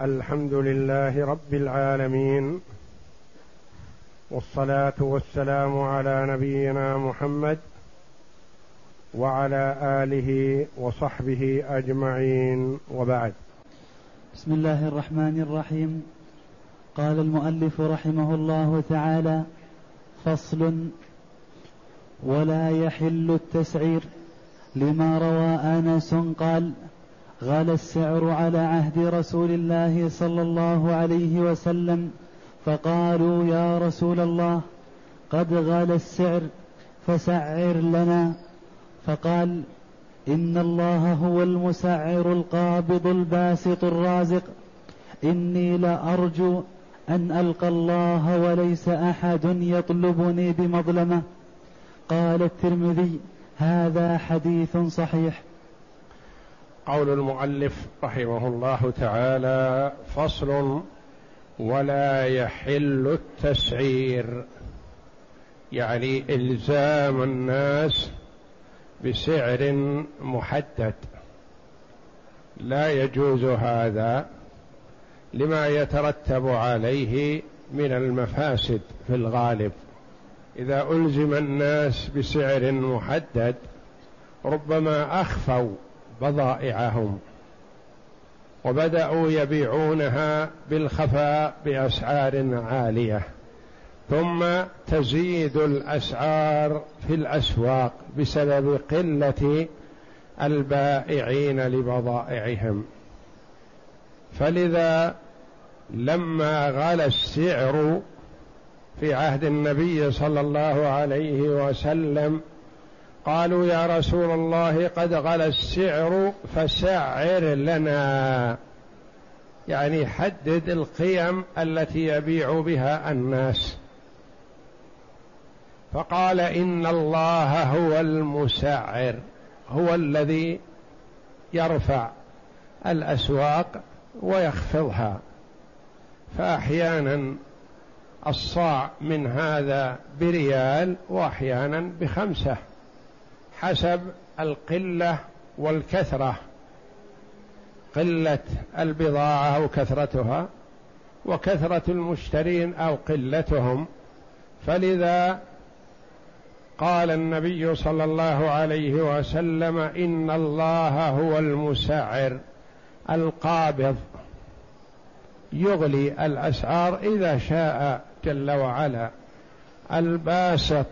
الحمد لله رب العالمين والصلاة والسلام على نبينا محمد وعلى آله وصحبه أجمعين وبعد. بسم الله الرحمن الرحيم. قال المؤلف رحمه الله تعالى فصل ولا يحل التسعير لما روى آنس قال غال السعر على عهد رسول الله صلى الله عليه وسلم فقالوا يا رسول الله قد غال السعر فسعر لنا. فقال إن الله هو المسعر القابض الباسط الرازق. إني لأرجو أن ألقى الله وليس أحد يطلبني بمظلمة. قال الترمذي هذا حديث صحيح. قول المؤلف رحمه الله تعالى فصل ولا يحل التسعير يعني إلزام الناس بسعر محدد. لا يجوز هذا لما يترتب عليه من المفاسد في الغالب. إذا ألزم الناس بسعر محدد ربما أخفوا بضائعهم وبدأوا يبيعونها بالخفاء بأسعار عالية ثم تزيد الأسعار في الأسواق بسبب قلة البائعين لبضائعهم. فلذا لما غلى السعر في عهد النبي صلى الله عليه وسلم قالوا يا رسول الله قد غلى السعر فسعر لنا. يعني حدد القيم التي يبيع بها الناس. فقال إن الله هو المسعر هو الذي يرفع الأسواق ويخفضها. فأحيانا الصاع من هذا بريال وأحيانا بخمسة. حسب القلة والكثرة قلة البضاعة أو كثرتها وكثرة المشترين أو قلتهم. فلذا قال النبي صلى الله عليه وسلم إن الله هو المسعر القابض يغلي الأسعار إذا شاء جل وعلا الباسط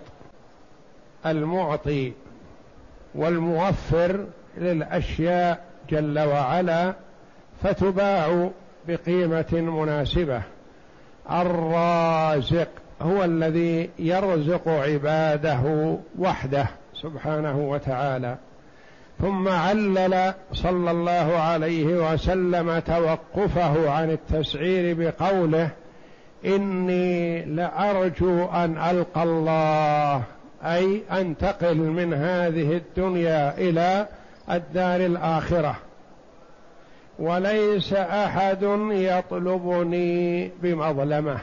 المعطي والموفر للأشياء جل وعلا فتباع بقيمة مناسبة. الرازق هو الذي يرزق عباده وحده سبحانه وتعالى. ثم علل صلى الله عليه وسلم توقفه عن التسعير بقوله إني لأرجو أن ألقى الله أي أنتقل من هذه الدنيا إلى الدار الآخرة. وليس أحد يطلبني بمظلمة.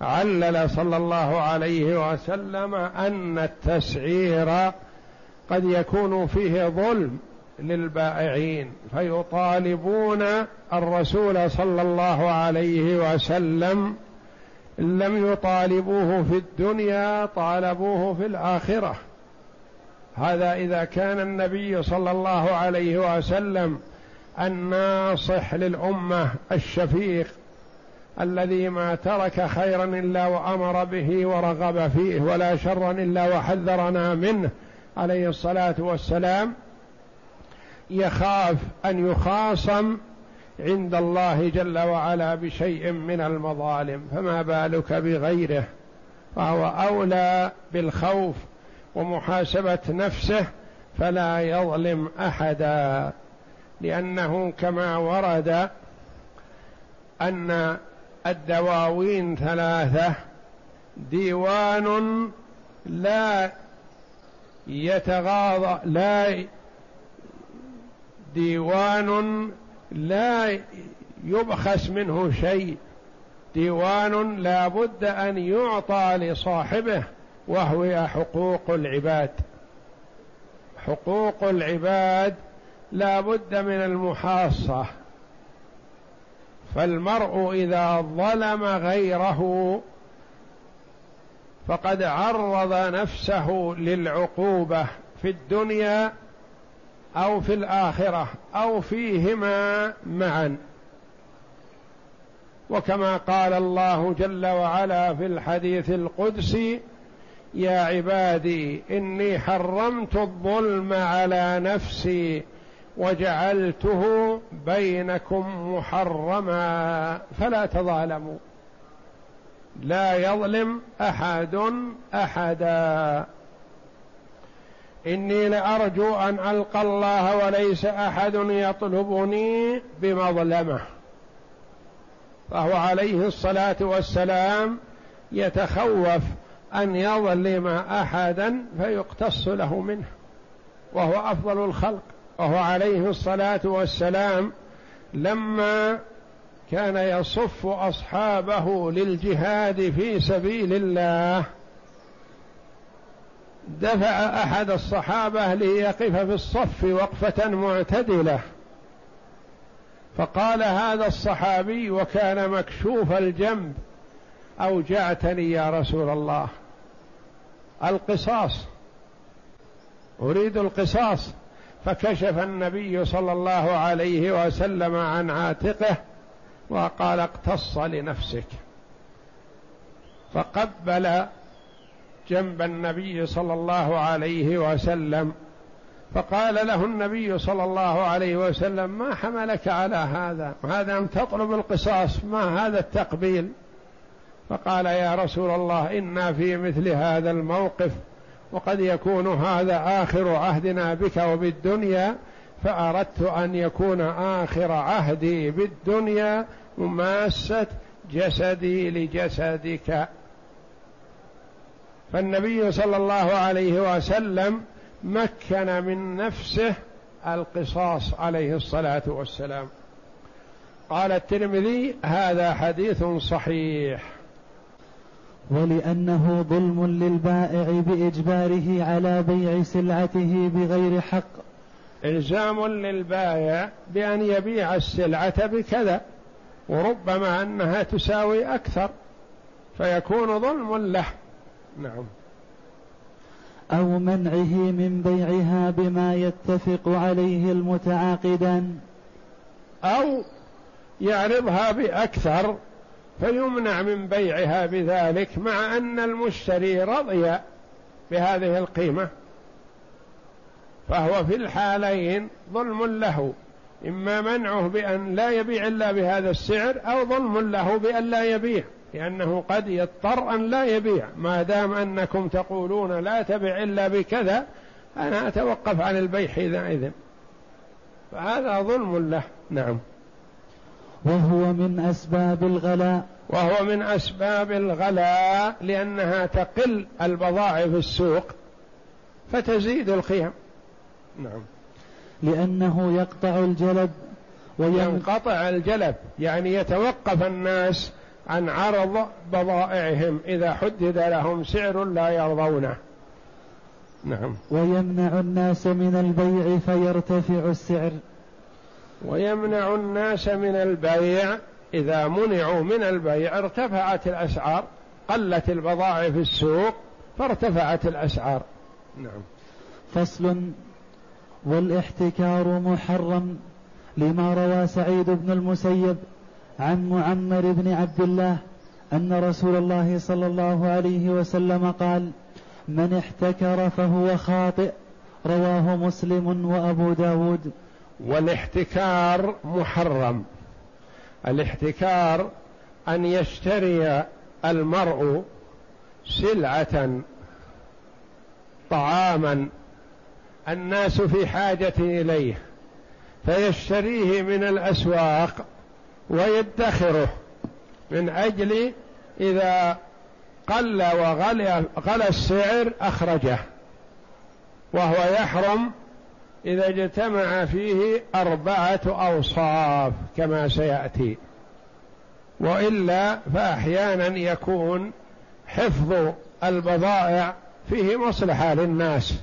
علل صلى الله عليه وسلم أن التسعير قد يكون فيه ظلم للبائعين فيطالبون الرسول صلى الله عليه وسلم لم يطالبوه في الدنيا طالبوه في الآخرة. هذا إذا كان النبي صلى الله عليه وسلم الناصح للأمة الشفيق الذي ما ترك خيرا إلا وأمر به ورغب فيه ولا شرا إلا وحذرنا منه عليه الصلاة والسلام يخاف أن يخاصم عند الله جل وعلا بشيء من المظالم فما بالك بغيره؟ فهو أولى بالخوف ومحاسبة نفسه فلا يظلم أحدا. لأنه كما ورد أن الدواوين ثلاثة ديوان لا يتغاضى لا ديوان لا يبخس منه شيء. ديوان لا بد أن يعطى لصاحبه وهو حقوق العباد. حقوق العباد لا بد من المحاصة. فالمرء إذا ظلم غيره فقد عرض نفسه للعقوبة في الدنيا أو في الآخرة أو فيهما معا. وكما قال الله جل وعلا في الحديث القدسي يا عبادي إني حرمت الظلم على نفسي وجعلته بينكم محرما فلا تظالموا. لا يظلم أحد أحدا. إني لأرجو أن ألقى الله وليس أحد يطلبني بمظلمة. فهو عليه الصلاة والسلام يتخوف أن يظلم أحدا فيقتص له منه. وهو أفضل الخلق. وهو عليه الصلاة والسلام لما كان يصف أصحابه للجهاد في سبيل الله دفع أحد الصحابة ليقف في الصف وقفة معتدلة. فقال هذا الصحابي وكان مكشوف الجنب أوجعتني يا رسول الله. القصاص أريد القصاص. فكشف النبي صلى الله عليه وسلم عن عاتقه وقال اقتص لنفسك. فقبل جنب النبي صلى الله عليه وسلم. فقال له النبي صلى الله عليه وسلم ما حملك على هذا؟ هذا أن تطلب القصاص ما هذا التقبيل؟ فقال يا رسول الله إنا في مثل هذا الموقف وقد يكون هذا آخر عهدنا بك وبالدنيا فأردت أن يكون آخر عهدي بالدنيا مماسة جسدي لجسدك. فالنبي صلى الله عليه وسلم مكن من نفسه القصاص عليه الصلاة والسلام. قال الترمذي هذا حديث صحيح. ولأنه ظلم للبائع بإجباره على بيع سلعته بغير حق. إلزام للبائع بأن يبيع السلعة بكذا وربما أنها تساوي أكثر فيكون ظلم له. نعم. أو منعه من بيعها بما يتفق عليه المتعاقدان. أو يعرضها بأكثر فيمنع من بيعها بذلك مع أن المشتري رضي بهذه القيمة. فهو في الحالين ظلم له إما منعه بأن لا يبيع إلا بهذا السعر أو ظلم له بأن لا يبيع. لأنه قد يضطر أن لا يبيع. ما دام أنكم تقولون لا تبع إلا بكذا أنا أتوقف عن البيع حينئذ. فهذا ظلم له. نعم. وهو من أسباب الغلاء. وهو من أسباب الغلاء لأنها تقل البضائع في السوق فتزيد القيم نعم. لأنه يقطع الجلب وينقطع الجلب يعني يتوقف الناس عن عرض بضائعهم. إذا حدد لهم سعر لا يرضونه. نعم. ويمنع الناس من البيع فيرتفع السعر. ويمنع الناس من البيع. إذا منعوا من البيع ارتفعت الأسعار. قلت البضائع في السوق فارتفعت الأسعار. نعم. فصل. والإحتكار محرم. لما روى سعيد بن المسيب عن معمر بن عبد الله أن رسول الله صلى الله عليه وسلم قال من احتكر فهو خاطئ. رواه مسلم وأبو داود. والاحتكار محرم. الاحتكار أن يشتري المرء سلعة طعاما الناس في حاجة إليه فيشتريه من الأسواق. ويدخره من أجل إذا قل وغلى غلى السعر أخرجه وهو يحرم إذا اجتمع فيه أربعة أوصاف كما سيأتي. وإلا فأحيانا يكون حفظ البضائع فيه مصلحة للناس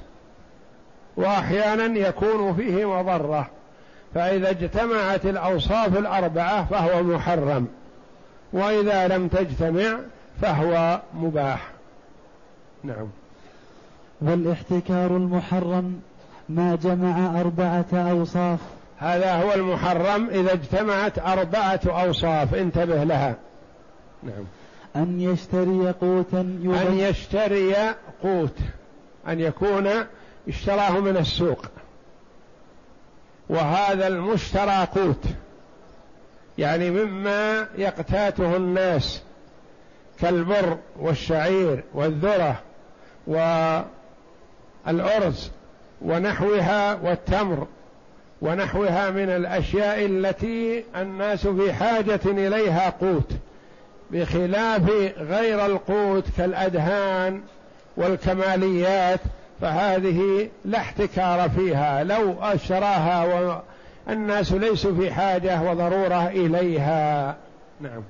وأحيانا يكون فيه مضرة. فإذا اجتمعت الأوصاف الأربعة فهو محرم وإذا لم تجتمع فهو مباح. نعم. والاحتكار المحرم ما جمع أربعة أوصاف. هذا هو المحرم إذا اجتمعت أربعة أوصاف انتبه لها. نعم. أن يشتري قوتا أن يشتري قوت أن يكون اشتراه من السوق. وهذا المشترى قوت. يعني مما يقتاته الناس كالبر والشعير والذرة والأرز ونحوها والتمر ونحوها من الأشياء التي الناس في حاجة إليها قوت. بخلاف غير القوت كالأدهان والكماليات فهذه لا احتكار فيها لو اشتراها والناس ليسوا في حاجة وضرورة إليها. نعم.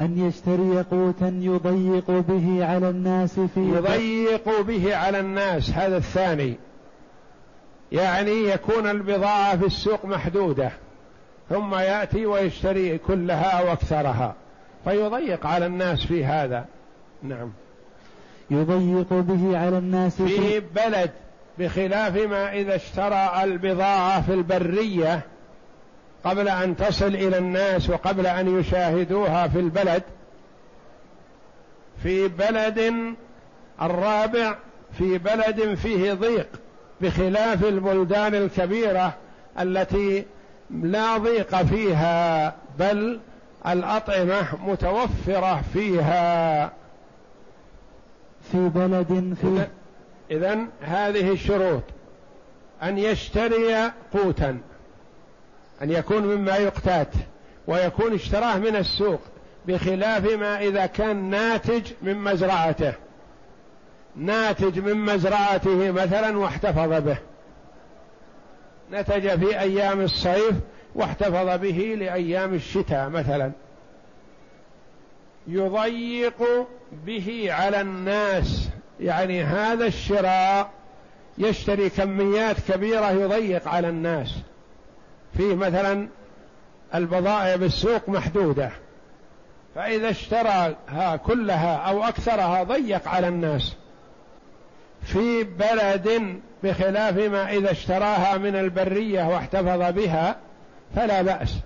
أن يشتري قوتا يضيق به على الناس في يضيق به على الناس هذا الثاني. يعني يكون البضاعة في السوق محدودة ثم يأتي ويشتري كلها وأكثرها فيضيق على الناس في هذا. نعم. يضيق به على الناس في بلد بخلاف ما إذا اشترى البضاعة في البرية قبل أن تصل إلى الناس وقبل أن يشاهدوها في البلد في بلد الرابع في بلد فيه ضيق بخلاف البلدان الكبيرة التي لا ضيق فيها بل الأطعمة متوفرة فيها. في بلد في إذا هذه الشروط. أن يشتري قوتا. أن يكون مما يقتات. ويكون اشتراه من السوق. بخلاف ما إذا كان ناتج من مزرعته. ناتج من مزرعته مثلا واحتفظ به. نتج في أيام الصيف واحتفظ به لأيام الشتاء مثلا. يضيق به على الناس. يعني هذا الشراء يشتري كميات كبيرة يضيق على الناس. فيه مثلا البضائع بالسوق محدودة. فإذا اشتراها كلها أو أكثرها ضيق على الناس. في بلد بخلاف ما إذا اشتراها من البرية واحتفظ بها فلا بأس.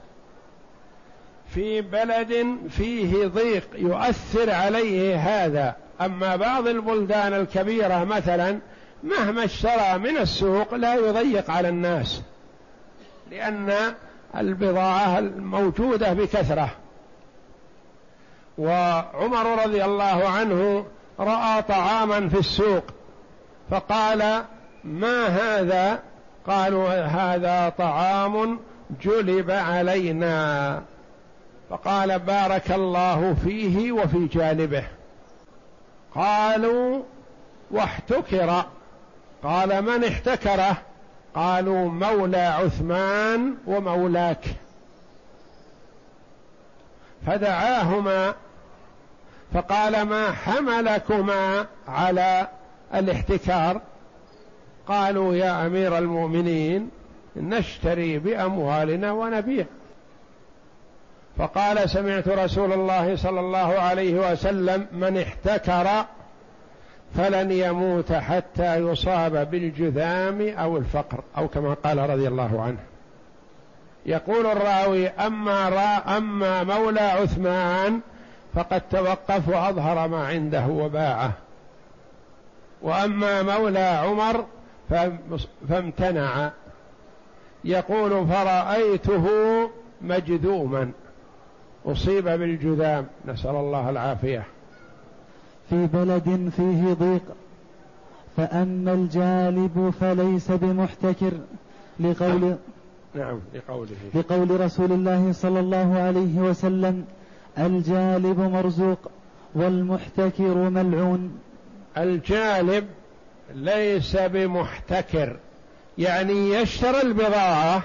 في بلد فيه ضيق يؤثر عليه هذا. أما بعض البلدان الكبيرة مثلا مهما اشترى من السوق لا يضيق على الناس لأن البضاعة الموجودة بكثرة. وعمر رضي الله عنه رأى طعاما في السوق فقال ما هذا؟ قالوا هذا طعام جلب علينا. فقال بارك الله فيه وفي جانبه. قالوا واحتكر. قال من احتكره قالوا مولى عثمان ومولاك. فدعاهما فقال ما حملكما على الاحتكار؟ قالوا يا أمير المؤمنين نشتري بأموالنا ونبيع. فقال سمعت رسول الله صلى الله عليه وسلم من احتكر فلن يموت حتى يصاب بالجذام أو الفقر أو كما قال رضي الله عنه. يقول الراوي أما را أما مولى عثمان فقد توقف وأظهر ما عنده وباعه. وأما مولى عمر فامتنع. يقول فرأيته مجذوما. أصيب بالجذام نسأل الله العافية. في بلد فيه ضيق فأما الجالب فليس بمحتكر لقول نعم, نعم لقوله. لقول رسول الله صلى الله عليه وسلم الجالب مرزوق والمحتكر ملعون. الجالب ليس بمحتكر يعني يشتري البضاعة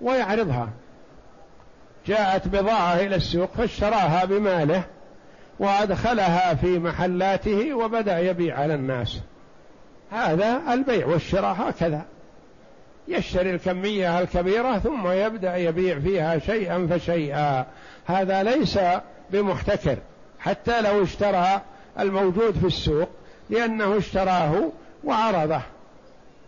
ويعرضها. جاءت بضاعة إلى السوق فاشتراها بماله وأدخلها في محلاته وبدأ يبيع على الناس. هذا البيع والشراء هكذا. يشتري الكمية الكبيرة ثم يبدأ يبيع فيها شيئا فشيئا. هذا ليس بمحتكر حتى لو اشترى الموجود في السوق لأنه اشتراه وعرضه.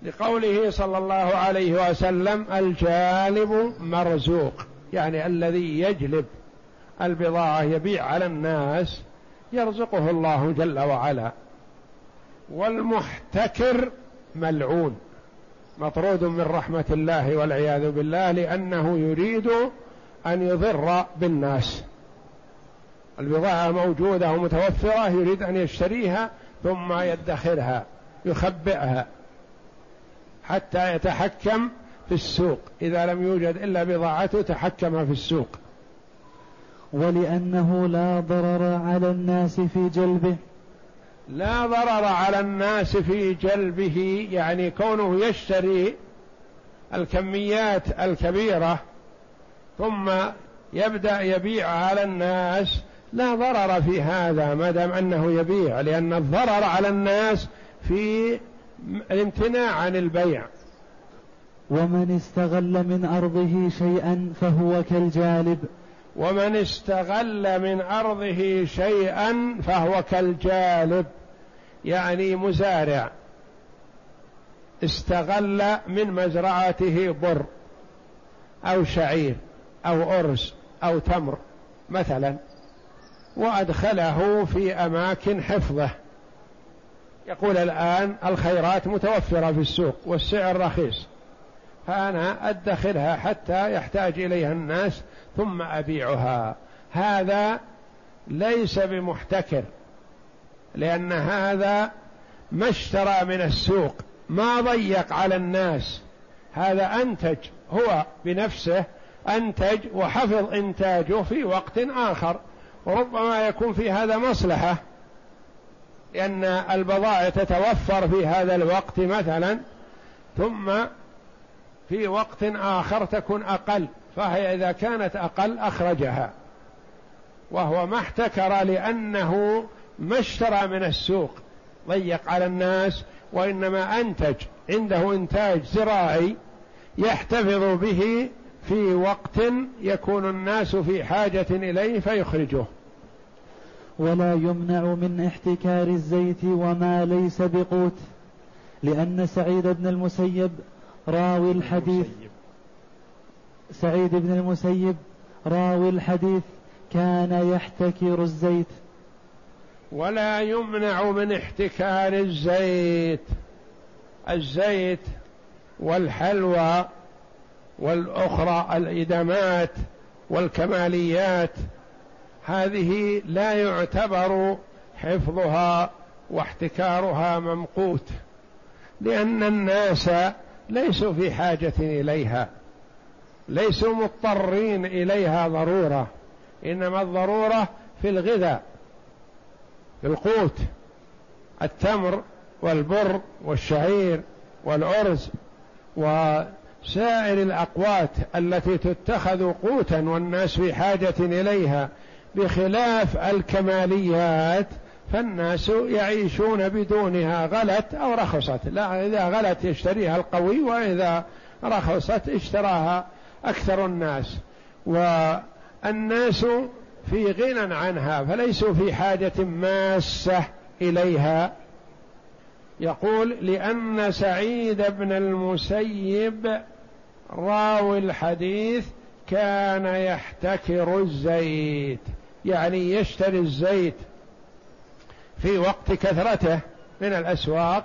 لقوله صلى الله عليه وسلم الجالب مرزوق. يعني الذي يجلب البضاعة يبيع على الناس يرزقه الله جل وعلا. والمحتكر ملعون مطرود من رحمة الله والعياذ بالله لأنه يريد أن يضر بالناس. البضاعة موجودة ومتوفرة يريد أن يشتريها ثم يدخرها يخبئها حتى يتحكم في السوق. إذا لم يوجد إلا بضاعته تحكم في السوق. ولأنه لا ضرر على الناس في جلبه. لا ضرر على الناس في جلبه يعني كونه يشتري الكميات الكبيرة ثم يبدأ يبيع على الناس لا ضرر في هذا ما دام أنه يبيع لأن الضرر على الناس في الامتناع عن البيع. ومن استغل من أرضه شيئا فهو كالجالب. ومن استغل من أرضه شيئا فهو كالجالب. يعني مزارع. استغل من مزرعته بر أو شعير أو أرز أو تمر مثلا وأدخله في أماكن حفظه. يقول الآن الخيرات متوفرة في السوق والسعر رخيص. فأنا أدخرها حتى يحتاج إليها الناس ثم أبيعها. هذا ليس بمحتكر لأن هذا ما اشترى من السوق ما ضيق على الناس. هذا أنتج هو بنفسه أنتج وحفظ إنتاجه في وقت آخر. وربما يكون في هذا مصلحة لأن البضائع تتوفر في هذا الوقت مثلا ثم في وقت آخر تكون أقل فهي إذا كانت أقل أخرجها. وهو ما احتكر لأنه ما اشترى من السوق. ضيق على الناس وإنما أنتج عنده إنتاج زراعي يحتفظ به في وقت يكون الناس في حاجة إليه فيخرجه. ولا يمنع من احتكار الزيت وما ليس بقوت لأن سعيد بن المسيب راوي الحديث. سعيد بن المسيب راوي الحديث. كان يحتكر الزيت. ولا يمنع من احتكار الزيت. الزيت والحلوى والأخرى الإدمات والكماليات. هذه لا يعتبر حفظها واحتكارها ممقوت لأن الناس ليسوا في حاجة إليها ليسوا مضطرين إليها ضرورة إنما الضرورة في الغذاء في القوت التمر والبر والشعير والأرز وسائر الأقوات التي تتخذ قوتا والناس في حاجة إليها بخلاف الكماليات فالناس يعيشون بدونها غلت أو رخصت. لا إذا غلت يشتريها القوي وإذا رخصت اشتراها أكثر الناس. والناس في غنى عنها فليسوا في حاجة ماسة إليها. يقول لأن سعيد بن المسيب راوي الحديث كان يحتكر الزيت يعني يشتري الزيت في وقت كثرته من الأسواق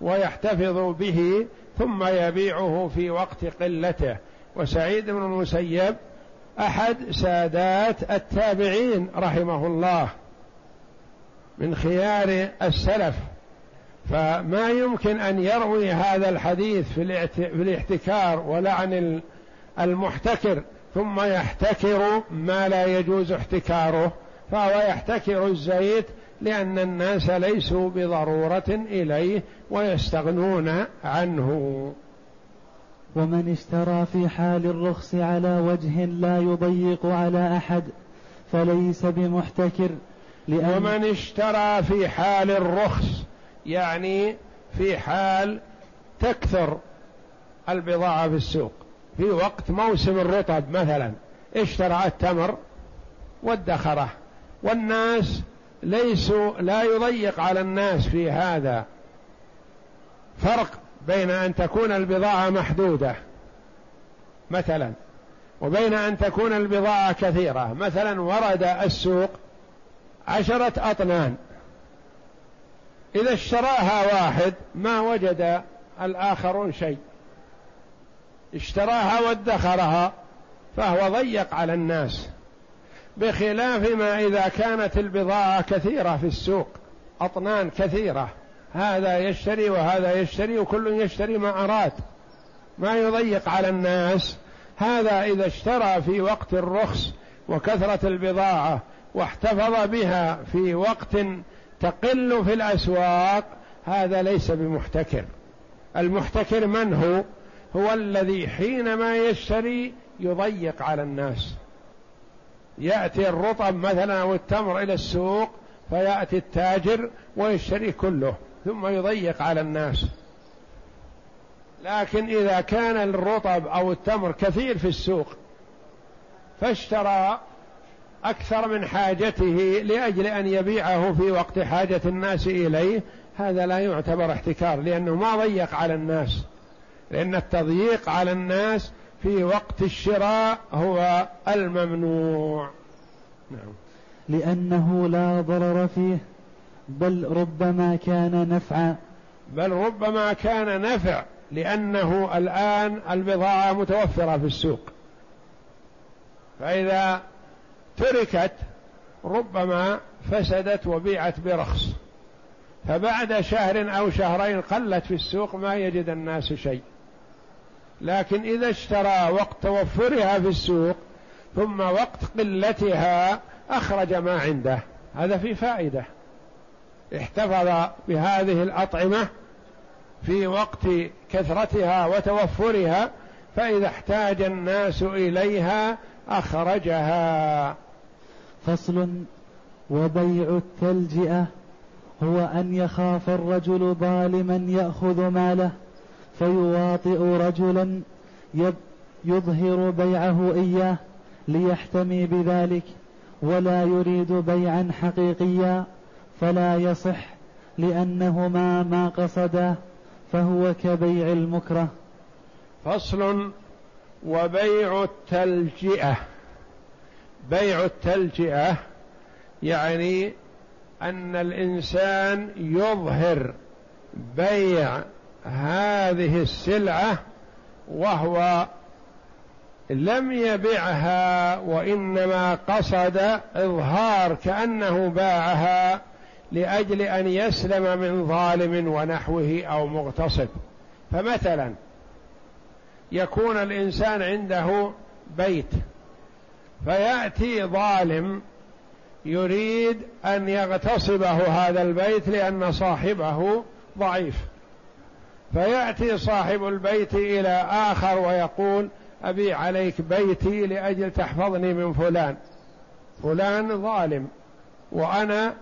ويحتفظ به ثم يبيعه في وقت قلته. وسعيد بن المسيب أحد سادات التابعين رحمه الله من خيار السلف. فما يمكن أن يروي هذا الحديث في الاحتكار ولعن المحتكر ثم يحتكر ما لا يجوز احتكاره فهو يحتكر الزيت لأن الناس ليسوا بضرورة إليه ويستغنون عنه. ومن اشترى في حال الرخص على وجه لا يضيق على أحد فليس بمحتكر لأن ومن اشترى في حال الرخص يعني في حال تكثر البضاعة في السوق. في وقت موسم الرطب مثلا اشترى التمر وادخره. والناس ليسوا لا يضيق على الناس في هذا فرق بين أن تكون البضاعة محدودة مثلا وبين أن تكون البضاعة كثيرة. مثلا ورد السوق عشرة أطنان. إذا اشتراها واحد ما وجد الآخرون شيء. اشتراها وادخرها فهو ضيق على الناس. بخلاف ما إذا كانت البضاعة كثيرة في السوق أطنان كثيرة هذا يشتري وهذا يشتري وكل يشتري ما أراد. ما يضيق على الناس. هذا إذا اشترى في وقت الرخص وكثرة البضاعة واحتفظ بها في وقت تقل في الأسواق هذا ليس بمحتكر. المحتكر من هو؟ هو الذي حينما يشتري يضيق على الناس. يأتي الرطب مثلا أو التمر إلى السوق فيأتي التاجر ويشتري كله ثم يضيق على الناس. لكن إذا كان الرطب أو التمر كثير في السوق فاشترى أكثر من حاجته لأجل أن يبيعه في وقت حاجة الناس إليه. هذا لا يعتبر احتكار لأنه ما ضيق على الناس لأن التضييق على الناس في وقت الشراء هو الممنوع. نعم. لأنه لا ضرر فيه بل ربما كان نفعا. بل ربما كان نفع لأنه الآن البضاعة متوفرة في السوق. فإذا تركت ربما فسدت وبيعت برخص. فبعد شهر أو شهرين قلت في السوق ما يجد الناس شيء. لكن إذا اشترى وقت توفرها في السوق ثم وقت قلتها أخرج ما عنده. هذا في فائدة. احتفظ بهذه الأطعمة في وقت كثرتها وتوفرها فإذا احتاج الناس إليها أخرجها. فصل وبيع التلجئة هو أن يخاف الرجل ظالما يأخذ ماله. فيواطئ رجلا يظهر بيعه إياه ليحتمي بذلك ولا يريد بيعا حقيقيا فلا يصح لأنهما ما قصدا فهو كبيع المكره. فصل وبيع التلجئة. بيع التلجئة يعني أن الإنسان يظهر بيع هذه السلعة وهو لم يبعها وإنما قصد إظهار كأنه باعها لأجل أن يسلم من ظالم ونحوه أو مغتصب. فمثلا يكون الإنسان عنده بيت فيأتي ظالم يريد أن يغتصبه هذا البيت لأن صاحبه ضعيف. فيأتي صاحب البيت إلى آخر ويقول أبي عليك بيتي لأجل تحفظني من فلان. فلان ظالم وأنا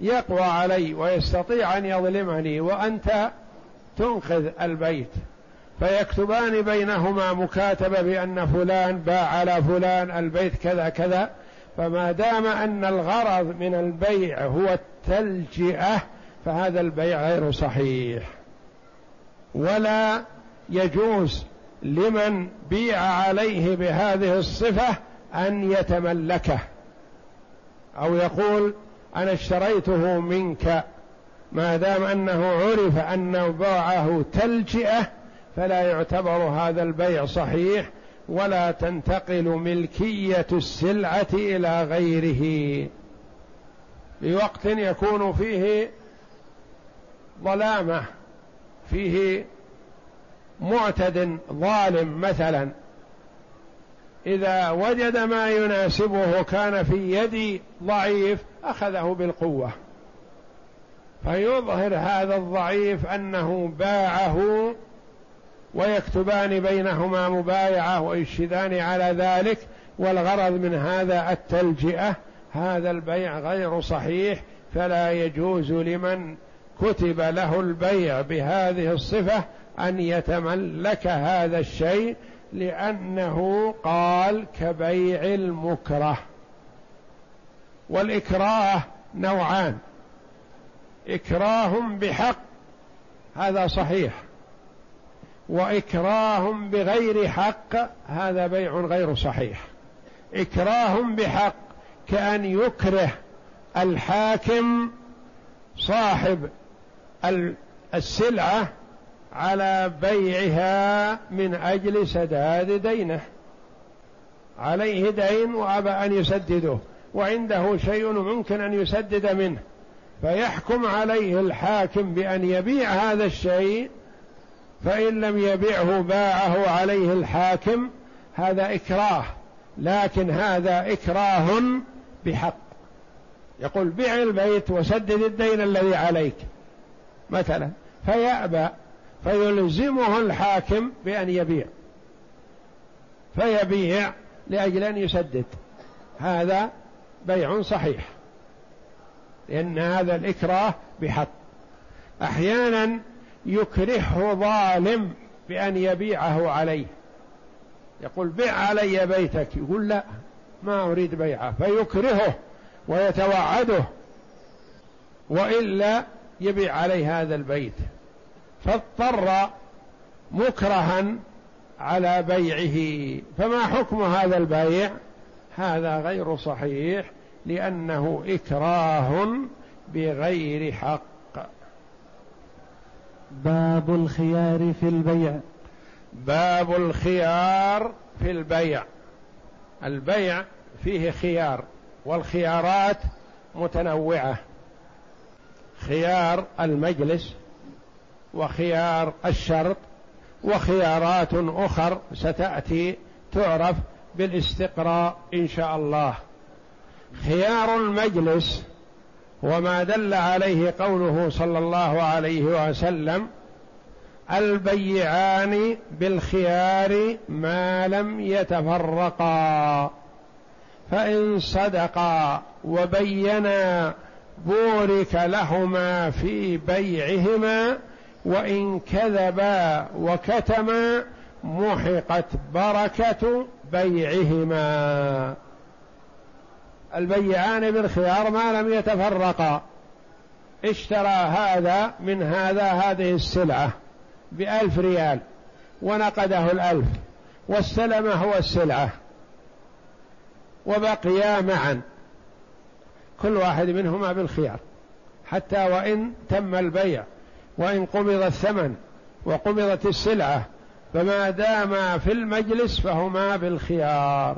يقوى علي ويستطيع أن يظلمني وأنت تنقذ البيت. فيكتبان بينهما مكاتبه بأن فلان باع على فلان البيت كذا كذا. فما دام أن الغرض من البيع هو التلجئة فهذا البيع غير صحيح. ولا يجوز لمن بيع عليه بهذه الصفة أن يتملكه. أو يقول أنا اشتريته منك ما دام أنه عرف انه باعه تلجئة فلا يعتبر هذا البيع صحيح ولا تنتقل ملكية السلعة إلى غيره. بوقت يكون فيه ظلامة. فيه معتد ظالم مثلا. إذا وجد ما يناسبه كان في يد ضعيف أخذه بالقوة. فيظهر هذا الضعيف أنه باعه ويكتبان بينهما مبايعة ويشهدان على ذلك والغرض من هذا التلجئة هذا البيع غير صحيح فلا يجوز لمن كتب له البيع بهذه الصفة أن يتملك هذا الشيء لأنه قال كبيع المكره. والإكراه نوعان. إكراه بحق هذا صحيح. وإكراه بغير حق هذا بيع غير صحيح. إكراه بحق كأن يكره الحاكم صاحب السلعة على بيعها من أجل سداد دينه. عليه دين وأبى أن يسدده وعنده شيء ممكن أن يسدد منه. فيحكم عليه الحاكم بأن يبيع هذا الشيء فإن لم يبيعه باعه عليه الحاكم هذا إكراه. لكن هذا إكراه بحق. يقول بيع البيت وسدد الدين الذي عليك. مثلا فيأبى فيلزمه الحاكم بأن يبيع. فيبيع لأجل أن يسدد. هذا بيع صحيح. لأن هذا الإكراه بحق. أحيانا يكرهه ظالم بأن يبيعه عليه. يقول بيع علي بيتك. يقول لا ما أريد بيعه. فيكرهه ويتوعده. وإلا يبيع عليه هذا البيت. فاضطر مكرها على بيعه. فما حكم هذا البيع؟ هذا غير صحيح لأنه إكراه بغير حق. باب الخيار في البيع. باب الخيار في البيع. البيع فيه خيار والخيارات متنوعة. خيار المجلس وخيار الشرط وخيارات أخر ستأتي تعرف بالاستقراء إن شاء الله. خيار المجلس وما دل عليه قوله صلى الله عليه وسلم البيعان بالخيار ما لم يتفرقا فإن صدقا وبينا بورك لهما في بيعهما وإن كذبا وكتما محقت بركة بيعهما. البيعان بالخيار ما لم يتفرقا. اشترى هذا من هذا هذه السلعة بألف ريال ونقده الألف واستلم هو السلعة وبقيا معا. كل واحد منهما بالخيار. حتى وإن تم البيع وإن قبض الثمن وقبضت السلعة فما داما في المجلس فهما بالخيار.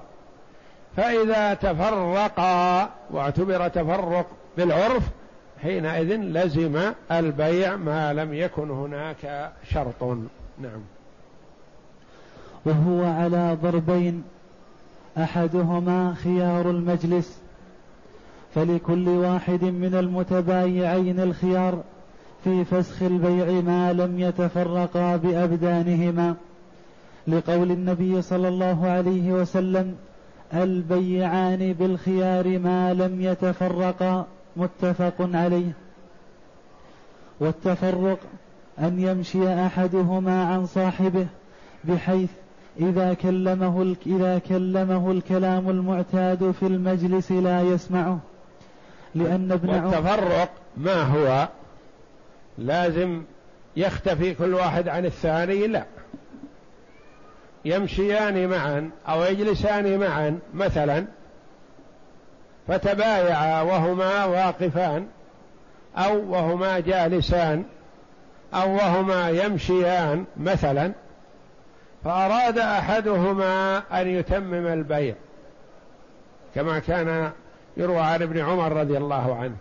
فإذا تفرقا واعتبر تفرق بالعرف حينئذ لزم البيع ما لم يكن هناك شرط. نعم. وهو على ضربين أحدهما خيار المجلس فلكل واحد من المتبايعين الخيار في فسخ البيع ما لم يتفرقا بأبدانهما. لقول النبي صلى الله عليه وسلم البيعان بالخيار ما لم يتفرقا متفق عليه. والتفرق أن يمشي أحدهما عن صاحبه بحيث إذا كلمه إذا كلمه الكلام المعتاد في المجلس لا يسمعه. لأن ابن والتفرق ما هو لازم يختفي كل واحد عن الثاني لا. يمشيان معا أو يجلسان معا مثلا فتبايعا وهما واقفان أو وهما جالسان أو وهما يمشيان مثلا. فأراد أحدهما أن يتمم البيع كما كان يروى عن ابن عمر رضي الله عنه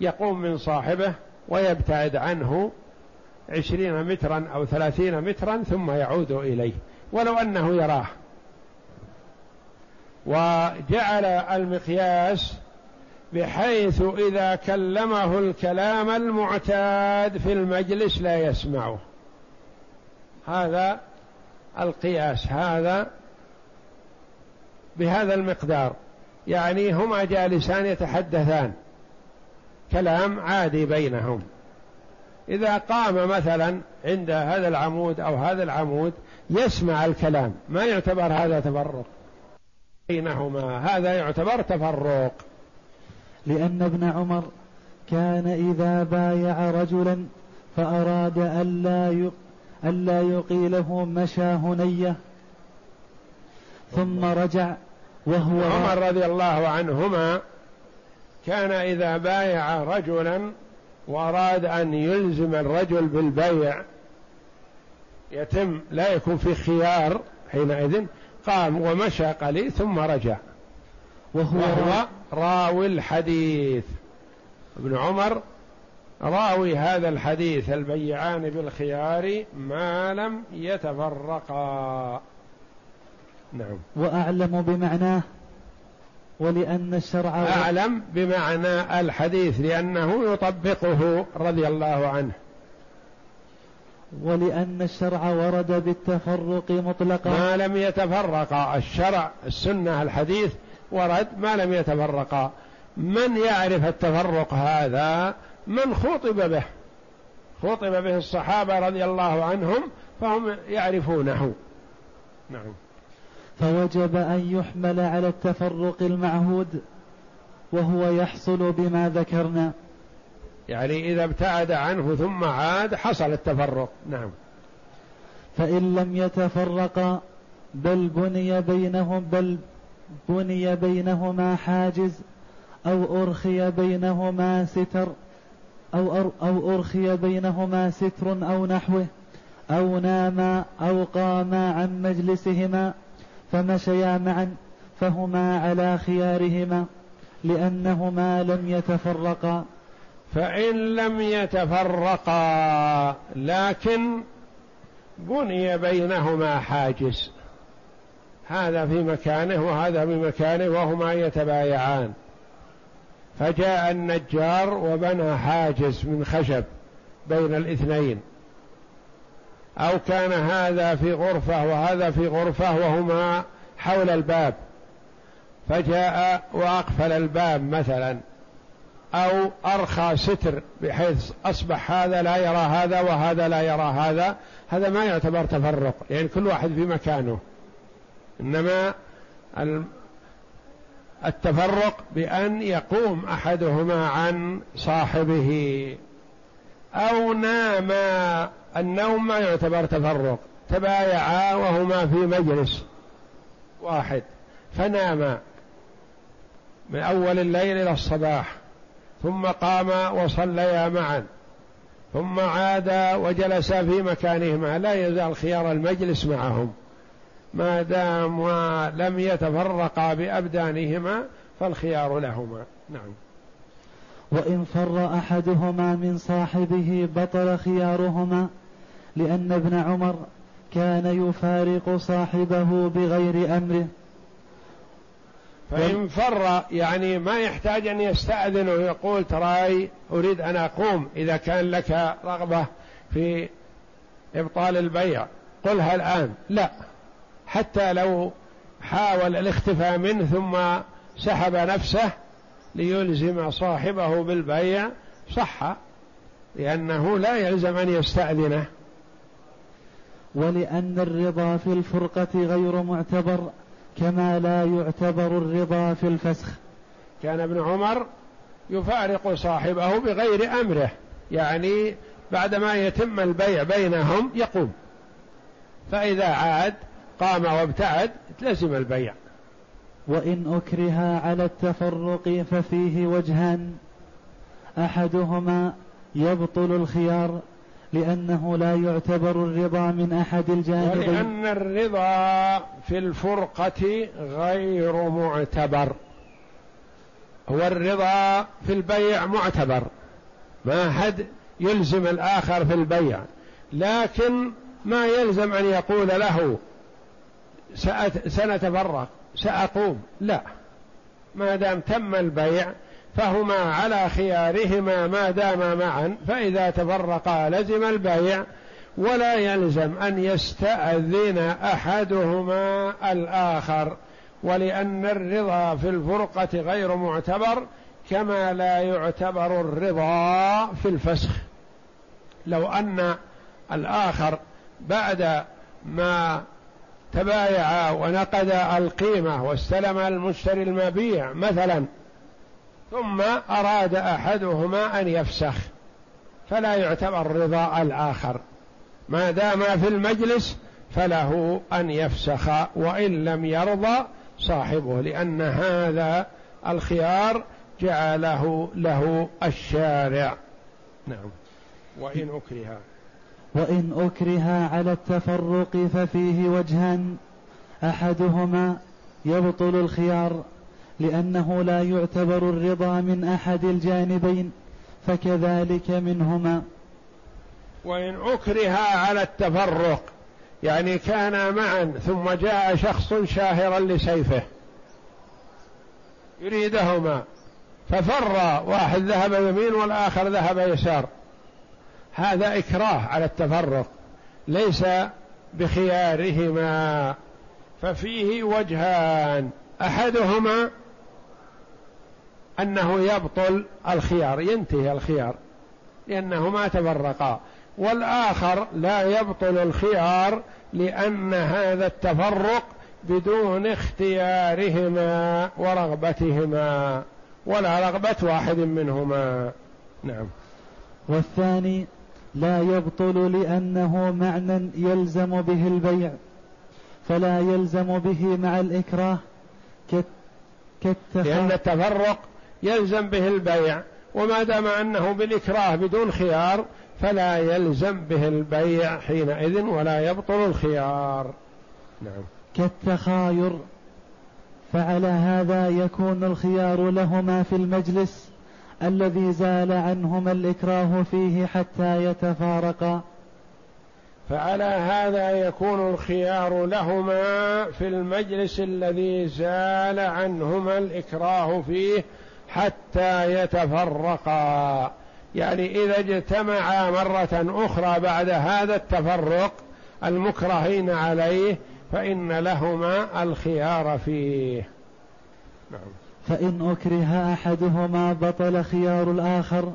يقوم من صاحبه ويبتعد عنه عشرين مترا أو ثلاثين مترا ثم يعود إليه ولو أنه يراه. وجعل المقياس بحيث إذا كلمه الكلام المعتاد في المجلس لا يسمعه. هذا القياس هذا بهذا المقدار. يعني هما جالسان يتحدثان. كلام عادي بينهم. إذا قام مثلا عند هذا العمود أو هذا العمود يسمع الكلام. ما يعتبر هذا تفرق. بينهما. هذا يعتبر تفرق. لأن ابن عمر كان إذا بايع رجلا فأراد ألا ألا يقيله مشى هنية. ثم رجع وهو عمر رضي الله عنهما كان إذا بايع رجلا وأراد أن يلزم الرجل بالبيع يتم لا يكون في خيار حينئذ قام ومشى قليل ثم رجع. وهو, وهو راوي الحديث. ابن عمر راوي هذا الحديث البيعان بالخيار ما لم يتفرقا. نعم. وأعلم بمعناه ولأن الشرع أعلم بمعنى الحديث لأنه يطبقه رضي الله عنه. ولأن الشرع ورد بالتفرق مطلقا. ما لم يتفرقا الشرع السنة الحديث ورد ما لم يتفرقا من يعرف التفرق هذا؟ من خطب به. خطب به الصحابة رضي الله عنهم فهم يعرفونه. نعم. فوجب أن يحمل على التفرق المعهود وهو يحصل بما ذكرنا. يعني إذا ابتعد عنه ثم عاد حصل التفرق. نعم. فإن لم يتفرقا بل بني بينهم بل بني بينهما حاجز أو أرخي بينهما ستر أو, أو أرخي بينهما ستر أو نحوه أو ناما أو قاما عن مجلسهما فمشيا معا فهما على خيارهما لأنهما لم يتفرقا. فإن لم يتفرقا لكن بني بينهما حاجز. هذا في مكانه وهذا في مكانه وهما يتبايعان. فجاء النجار وبنى حاجز من خشب بين الاثنين. أو كان هذا في غرفة وهذا في غرفة وهما حول الباب فجاء وأقفل الباب مثلا أو أرخى ستر بحيث أصبح هذا لا يرى هذا وهذا لا يرى هذا. هذا ما يعتبر تفرق يعني كل واحد في مكانه. إنما التفرق بأن يقوم أحدهما عن صاحبه أو ناما النوم ما يعتبر تفرق تبايعا وهما في مجلس واحد فناما من أول الليل إلى الصباح ثم قاما وصليا معا ثم عادا وجلسا في مكانهما لا يزال خيار المجلس معهم. ما دام لم يتفرقا بأبدانهما فالخيار لهما. نعم. وإن فر أحدهما من صاحبه بطل خيارهما لأن ابن عمر كان يفارق صاحبه بغير أمره. فإن فر يعني ما يحتاج أن يستأذن ويقول تراي أريد أن أقوم إذا كان لك رغبة في إبطال البيع. قلها الآن لا. حتى لو حاول الاختفاء منه ثم سحب نفسه ليلزم صاحبه بالبيع صح لأنه لا يلزم أن يستأذنه. ولأن الرضا في الفرقة غير معتبر كما لا يعتبر الرضا في الفسخ. كان ابن عمر يفارق صاحبه بغير أمره يعني بعدما يتم البيع بينهم يقوم. فإذا عاد قام وابتعد لزم البيع. وإن أكره على التفرق ففيه وجهان أحدهما يبطل الخيار لأنه لا يعتبر الرضا من أحد الجانبين ولأن الرضا في الفرقة غير معتبر. هو الرضا في البيع معتبر. ما أحد يلزم الآخر في البيع. لكن ما يلزم أن يقول له سنتفرق سأقوم. لا. ما دام تم البيع فهما على خيارهما ما داما معا فإذا تفرقا لزم البيع ولا يلزم أن يستأذن أحدهما الآخر. ولأن الرضا في الفرقة غير معتبر كما لا يعتبر الرضا في الفسخ. لو أن الآخر بعد ما تبايع ونقد القيمة واستلم المشتري المبيع مثلا ثم أراد أحدهما أن يفسخ فلا يعتبر رضاء الآخر. ما دام في المجلس فله أن يفسخ وإن لم يرضى صاحبه لأن هذا الخيار جعله له الشارع. نعم. وإن أكره. وإن أكره على التفرق ففيه وجهان أحدهما يبطل الخيار لأنه لا يعتبر الرضا من أحد الجانبين فكذلك منهما. وإن أكره على التفرق يعني كانا معا ثم جاء شخص شاهرا لسيفه. يريدهما. ففر واحد ذهب يمين والآخر ذهب يسار. هذا إكراه على التفرق. ليس بخيارهما. ففيه وجهان. أحدهما أنه يبطل الخيار ينتهي الخيار لأنهما تفرقا. والآخر لا يبطل الخيار لأن هذا التفرق بدون اختيارهما ورغبتهما ولا رغبة واحد منهما. نعم. والثاني لا يبطل لأنه معنى يلزم به البيع فلا يلزم به مع الإكراه كالتخ... لأن التفرق يلزم به البيع وما دام أنه بالإكراه بدون خيار فلا يلزم به البيع حينئذ ولا يبطل الخيار. نعم. كالتخاير فعلى هذا يكون الخيار لهما في المجلس الذي زال عنهما الإكراه فيه حتى يتفارقا. فعلى هذا يكون الخيار لهما في المجلس الذي زال عنهما الإكراه فيه حتى يتفرقا. يعني إذا اجتمعا مرة أخرى بعد هذا التفرق المكرهين عليه فإن لهما الخيار فيه. نعم. فإن أكره أحدهما بطل خيار الآخر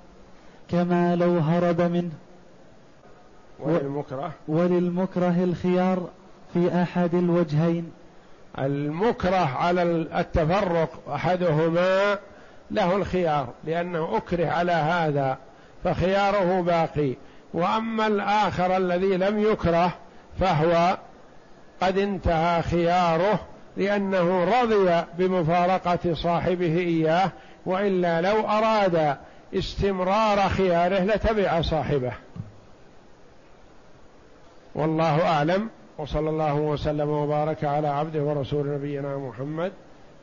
كما لو هرب منه. وللمكره؟ وللمكره الخيار في أحد الوجهين. المكره على التفرق أحدهما له الخيار لأنه أكره على هذا فخياره باقي. وأما الآخر الذي لم يكره فهو قد انتهى خياره لأنه رضي بمفارقة صاحبه إياه وإلا لو أراد استمرار خياره لتبع صاحبه. والله أعلم وصلى الله وسلم وبارك على عبده ورسول نبينا محمد.